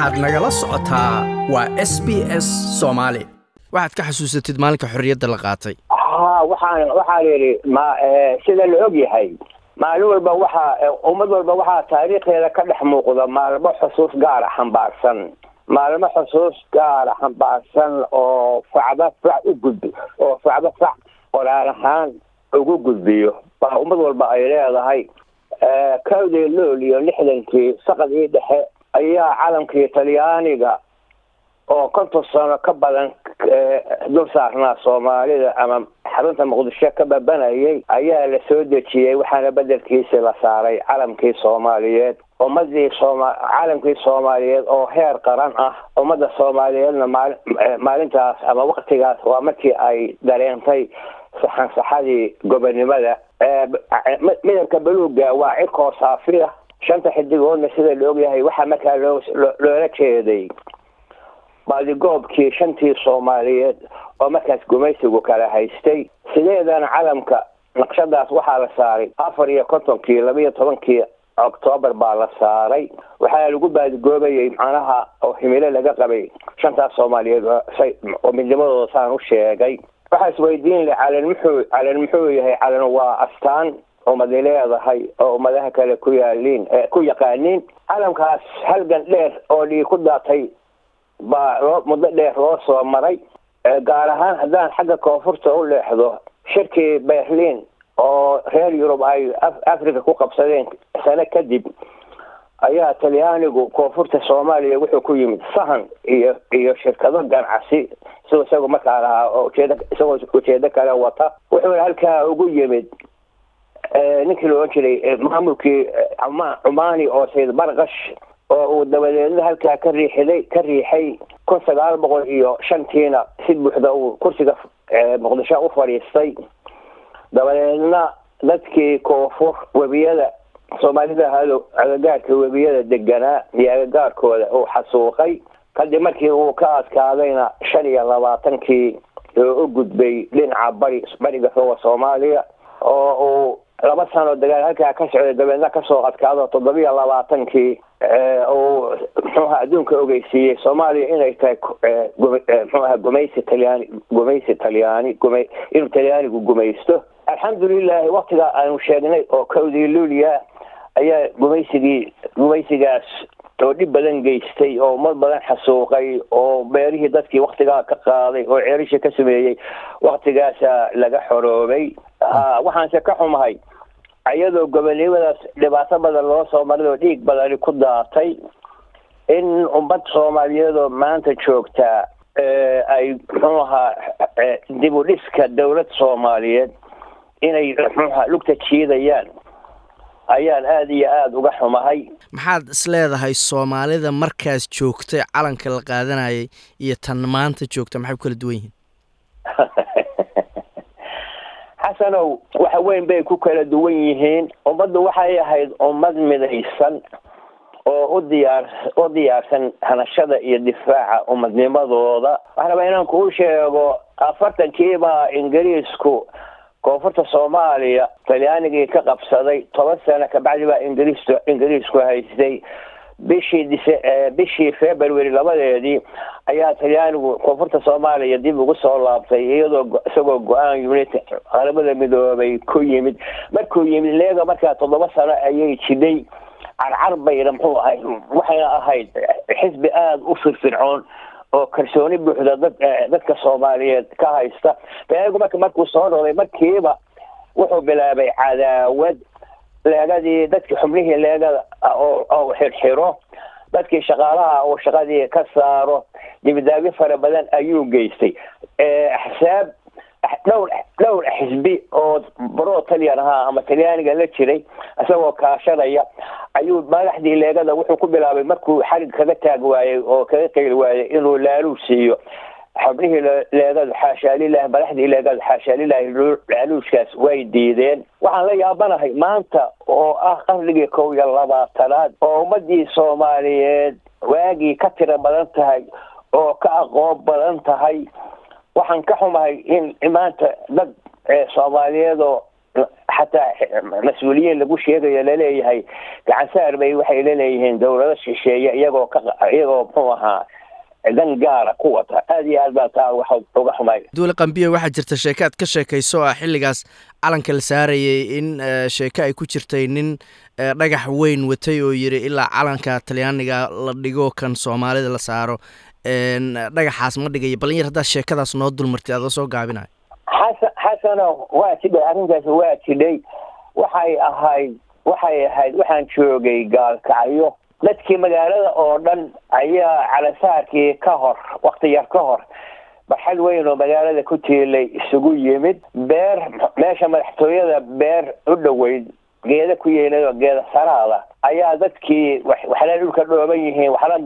waxaad nagala socotaa waa s b s soomaali waxaad ka xasuusatid maalinka xorriyadda la qaatay. Ha waxaan waxaan yidhi ma sida la og yahay maalin walba waxaa ummad walba waxaa taariikhdeeda ka dhex muuqda maalmo xusuus gaara xambaarsan maalmo xusuus gaara xambaarsan oo facba fac u gudbi oo facba fac qoraal ahaan ugu gudbiyo. Baa ummad walba ay leedahay kowdii lool iyo lixdankii saqadii dhexe ayaa calamkii talyaaniga oo konton sano ka badan dul saarnaa soomaalida ama xarunta muqdisho ka babanayay ayaa la soo dejiyey waxaana bedelkiisi la saaray calamkii soomaaliyeed. Ummadii calamkii soomaaliyeed oo heer qaran ah ummadda soomaaliyeedna maali maalintaas ama waktigaas waa markii ay dareentay saxansaxadii gobonimada midabka baluuga waa cirkoo saafiya shanta xidigoodna sida la ogyahay waxaa markaa loo loola jeeday. Baadigoobkii shantii soomaaliyeed oo markaas gumaysigu kala haystay. Sideedana calamka naqshadaas waxaa la saaray. Afar iyo kontonkii labaiyo tobankii octoobar baa la saaray. Waxaa lagu baadigoobayay macnaha oo himilo laga qabay shantaas soomaaliyeed oo midnimadooda saan u sheegay. Waxaa isweydiin le calan muxuu calan muxuu yahay? Calan waa astaan ummadi leedahay oo ummadaha kale ku yaaliin ku yaqaaniin calamkaas halgan dheer oo dhii ku daatay baa loo muddo dheer loo soo maray gaar ahaan haddaan xagga koonfurta u leexdo shirkii berlin oo reer yurub ay africa ku qabsadeen sano kadib ayaa talyaanigu koonfurta soomaaliya wuxuu ku yimid sahan iyo iyo shirkado ganacsi siduu isagu markaa lahaa oo ujeeda isagoo ujeedo kale wata wuxuuna halkaa ugu yimid ninkii la ohan jiray maamulkii cumaani oo sayid barkash oo uu dabadeedna halkaa ka riixiday ka riixay kun sagaal boqol iyo shantiina si buuxda uu kursiga muqdisho u fadhiistay. Dabadeedna dadkii koonfur webiyada soomaalida ahado agagaarka webiyada deganaa iyo agagaarkooda uu xasuuqay. Kadib markii uu ka adkaadayna shan iyo labaatankii oo u gudbay dhinaca bari bariga roga soomaaliya oo uu laba sano dagaal halkaa ka socday dabeedna ka soo adkaado toddobiyo labaatankii uu muxuuha adduunka ogeysiiyey soomaaliya inay tahay muxuuha gumaysi talyaani gumaysi talyaani guma inuu talyaanigu gumaysto. Alxamdulilahi waktigaa aanu sheegnay oo kowdii luuliya ayaa gumaysigii gumaysigaas oo dhib badan geystay oo ummad badan xasuuqay oo beerihii dadkii waktigaa ka qaaday oo ceerisha ka sameeyey waktigaasa laga xoroobay waxaanse ka xumahay. Iyadoo gobonimadaas dhibaato badan loo soo maray oo dhiig badani ku daatay in ummad soomaaliyeedoo maanta joogtaa ay muxuu ahaa dib u dhiska dawlad soomaaliyeed inay muxuuha lugta jiidayaan. Ayaan aada iyo aada uga xumahay. Maxaad isleedahay soomaalida markaas joogtay calanka la qaadanayay iyo tan maanta joogta? Maxay ku kala duwan yihiin xasanow waxa weyn bay ku kala duwan yihiin. Ummaddu waxay ahayd ummad midaysan oo u diyaar u diyaarsan hanashada iyo difaaca ummadnimadooda. Waxaan rabaa inaan kuu sheego afartankiibaa ingiriisku koonfurta soomaaliya talyaanigii ka qabsaday toban sano kabacdi baa ingiriis ingiriisku haystay bishii february labadeedii ayaa talyaanigu koonfurta soomaaliya dib ugu soo laabtay iyadoo isagoo go'aan unit qaramada midoobay ku yimid markuu yimid leega markaa toddoba sano ayay jidhay carcar bayna muxuu ahayd waxayna ahayd xisbi aada u firfircoon oo kalsooni buuxda dad dadka soomaaliyeed ka haysta beegu marka markuu soo noqday markiiba wuxuu bilaabay cadaawad leegadii dadkii xubnihii leegada oo xirxiro dadkii shaqaalaha uu shaqadii ka saaro dibidaabi fara badan ayuu geystay axsaab dhowr dhowr xisbi oo baro talyan ahaa ama talyaaniga la jiray isagoo kaashanaya ayuu madaxdii leegada wuxuu ku bilaabay markuu xarig kaga taag waayey oo kaga qeyli waayey inuu laaluu siiyo xubnihii leegadu xaashaa lilahi madaxdii leegadu xaashaa lilahi laaluushkaas way diideen. Waxaan la yaabanahay maanta oo ah qarnigii kow iyo labaatanaad oo ummadii soomaaliyeed waagii ka tiro badan tahay oo ka aqoon badan tahay waxaan ka xumahay in maanta dad soomaaliyeed oo xataa mas'uuliyiin lagu sheegayo la leeyahay gacansaar bay waxay laleeyihiin dawlado shisheeye iyagoo ka iyagoo muxuu ahaa dan gaara ku wata aada iyo aad baa taa waxa uga xumay. Duule qambiya waxaa jirta sheeke aad ka sheekayso ah xilligaas. Calanka la saarayay in sheeke ay ku jirtay nin dhagax weyn watay oo yiri ilaa calanka talyaaniga la dhigo kan soomaalida la saaro. Dhagaxaas ma dhigayo balin yar haddaad sheekadaas noo dulmartay adoo soo gaabinayo xasan xasano waa jidhay arrintaas waa jidhay waxay ahayd waxay ahayd waxaan joogay gaalkacyo dadkii magaalada oo dhan ayaa calasaarkii ka hor wakti yar ka hor barxad weyn oo magaalada ku tiilay isugu yimid beer meesha madaxtooyada beer u dhoweyd geeda ku yeelay geeda saraada ayaa dadkii waxna dhulka dhooban yihiin waxna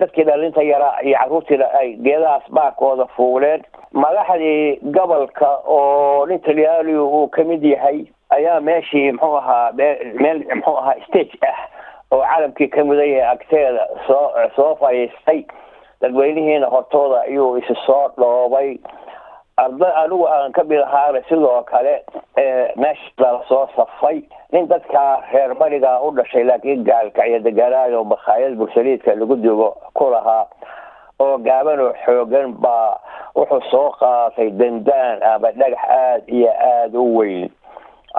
dadkii dhalinta yaraa iyo carruurtiina ay geedahaas baarkooda fuuleen. Madaxdii gobolka oo nin talyaanigu uu ka mid yahay ayaa meeshii muxuu ahaa meel muxuu ahaa stage ah oo calamkii ka mudan yahay agteeda soo soo fadhiistay dadweynihiina hortooda ayuu isi soo dhoobay. Arday anigu aan ka mid ahaana sidoo kale meesha soo safay nin dadkaa reer barigaa u dhashay laakiin gaalkacyo deganaayo makhaayad bursaliidka lagu dugo ku lahaa oo gaaban oo xoogan baa wuxuu soo qaatay dandaan ama dhagax aada iyo aada u weyn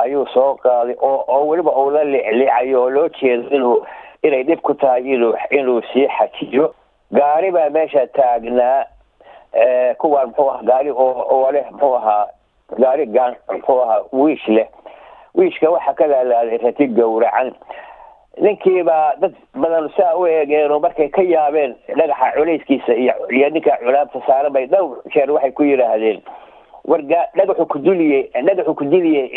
ayuu soo qaaday oo weliba uu la liclicayo oo loo jeedo inuu inay dhib ku tahay inuu sii xajiyo. Gaari baa meesha taagnaa kuwaan muxuu aha gaari oo leh muxuu ahaa? Gaari gaan muxuu ahaa? Wiish leh. Wiishka waxaa ka laalaaday rati gowracan. Ninkiibaa dad badan saa u eegeenoo markay ka yaabeen dhagaxa culayskiisa iyo iyo ninka culaabta saaran bay dhowr jeer waxay ku yidhaahdeen warga dhagaxu ku duliyey dhagaxu ku diliyey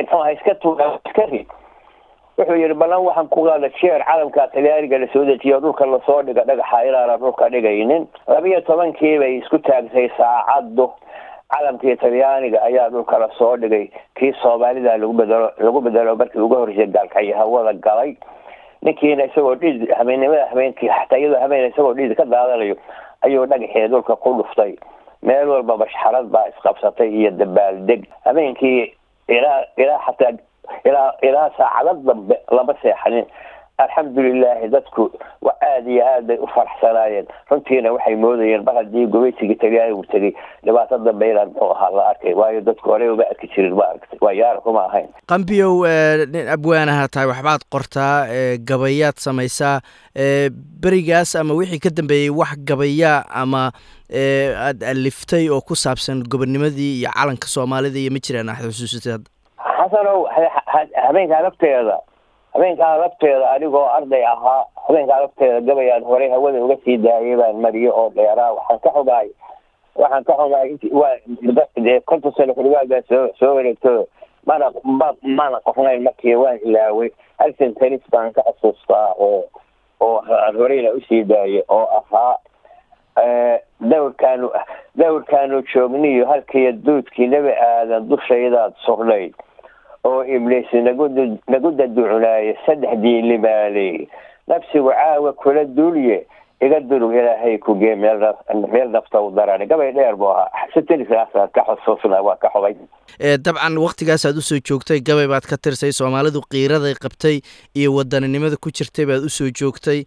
muxuu aha iska tuura iska rid. Wuxuu yihi ballan waxaan ku qaada jeer calamka talyaaniga la soo dejiyo dhulka la soo dhiga dhagaxa inaana dhulka dhigaynin. Labiyo tobankii bay isku taagtay saacaddu calamkii talyaaniga ayaa dhulka la soo dhigay. Kii soomaalida lagu bedelo lagu bedelo markii ugu horreysay gaalkacyo hawada galay. Ninkiina isagoo dhid habeennimada habeenkii xataa iyadoo habeen isagoo dhid ka daadanayo ayuu dhagaxii dhulka ku dhuftay meel walba mashxarad baa isqabsatay iyo dabaaldeg habeenkii ilaa ilaa xataa ilaa ilaa saacado dambe lama seexanin. Alxamdulilahi dadku aada iyo aad bay u faraxsanaayeen. Runtiina waxay moodayeen mar haddii gumaysigii talyaanigu tegay. Dhibaato dambe inaan muxuu ahaa la arkay. Waayo dadku horey uma arki jirin ma aragtay. Waa yaara kuma ahayn. Qambiyow nin abwaanaha tahay waxbaad qortaa gabayaad samaysaa. Berigaas ama wixii ka dambeeyey wax gabayaa ama aada aliftay oo ku saabsan gobonnimadii iyo calanka soomaalida iyo ma jiraan aad xusuusatay hadda xasanow habeenkaa lafteeda habeenkaa lafteeda anigoo arday ahaa habeenkaa lafteeda gabayaan horey hawada uga sii daayay baan mariye oo dheeraa. Waxaan ka xumaay waxaan ka xumaay int waa konton sano xurigaal baa soo soo wareegto mana ma mana qofnayn markii waan ilaaway halsan tanis baan ka xasuustaa oo oo horeyna u sii daayay oo ahaa dawrkaanu dawrkaanu joogniyo halkiiyo duudkii nebi aadan dushaydaad sugnayd oo ibliis nagu nagu daducunaaye saddexdii limaaley nafsigu caawa kula duulye iga durug ilaahay kugee meel meel nafta u darani gabay dheer buu ahaa. Sitirisaasaan ka xusuusnaa waa ka xubay. Dabcan waktigaasaad u soo joogtay gabay baad ka tirsay soomaalidu qiiraday qabtay iyo wadaninimada ku jirtay baad u soo joogtay.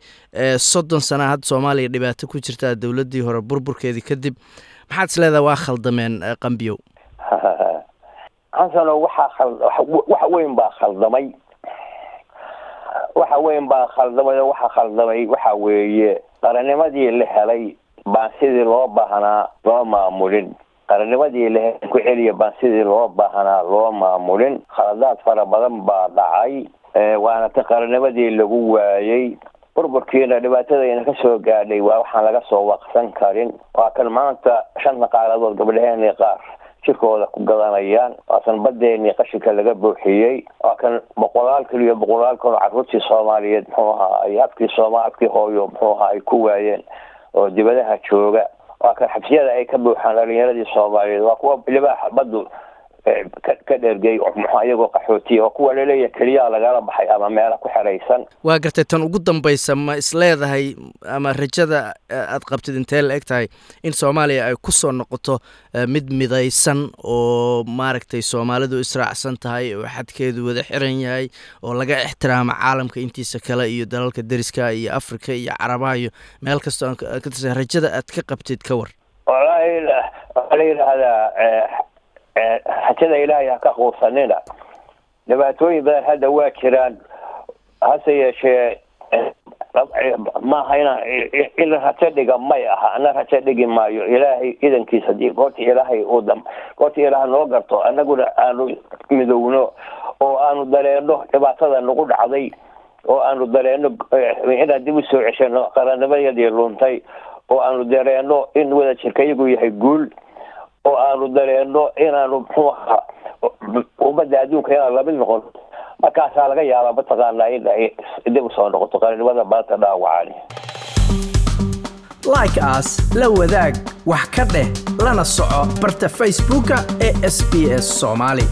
Soddon sana hadda soomaaliya dhibaato ku jirtaa dowladdii hore burburkeedii kadib maxaad is leedaha waa khaldameen qambiyow. Xasano waxaa wax weyn baa khaldamay. Waxa weyn baa khaldamay waxa khaldamay waxa weeye qarannimadii la helay baan sidii loo baahnaa loo maamulin. Qarannimadii la helay ku celiya baan sidii loo baahnaa loo maamulin. Khaladaad fara badan baa dhacay waana ta qarannimadii lagu waayey burburkiina dhibaatadayna ka soo gaadhay waa waxaan laga soo waqsan karin. Waa kan maanta shanta qaaladood gabdhaheenii qaar jirkooda ku gadanayaan waa kan badeenii qashinka laga buuxiyey waa kan boqolaal iyo boqolaal kaloo carruurtii soomaaliyeed muxuu ahaa ay afkii sooma afkii hooyo muxuu ahaa ay ku waayeen oo dibadaha jooga. Waa kan xabsiyada ay ka buuxaan dhalinyaradii soomaaliyeed waa kuwa libaaxa baddu ka dhergay muxuu iyagoo qaxootiya oo kuwa la leeyahay keliyaa lagala baxay ama meela ku xeraysan waa gartay tan ugu dambaysa ma isleedahay ama rajada aad qabtid intee la eg tahay in soomaaliya ay ku soo noqoto mid midaysan oo maaragtay soomaalidu israacsan tahay oo xadkeedu wada xiran yahay oo laga ixtiraamo caalamka intiisa kale iyo dalalka deriska iyo africa iyo carabaha iyo meel kastoo ka tirsan rajada aad ka qabtid ka war. Walahi waxaa la yidhaahdaa rajada ilaahay ha ka quusanina. Dhibaatooyin badan hadda waa jiraan. Hase yeeshee maaha ina in rajo dhiga may aha ana rajo dhigi maayo. Ilaahay idankiisa haddii goorta ilaahay uu dam goorta ilaaha noo garto annaguna aanu midowno oo aanu dareeno dhibaatada nagu dhacday oo aanu dareeno inaan dib u soo ceshano qarannimadii luntay oo aanu dareeno in wada jirka iyagu yahay guul oo aanu dareeno inaanu muxuu ummadda adduunka inaan la mid noqon markaasaa laga yaabaa mataqaanaa in ay dib u soo noqoto qarannimada maanta dhaawacani like as la wadaag wax ka dheh lana soco barta facebooka ee s b s soomaali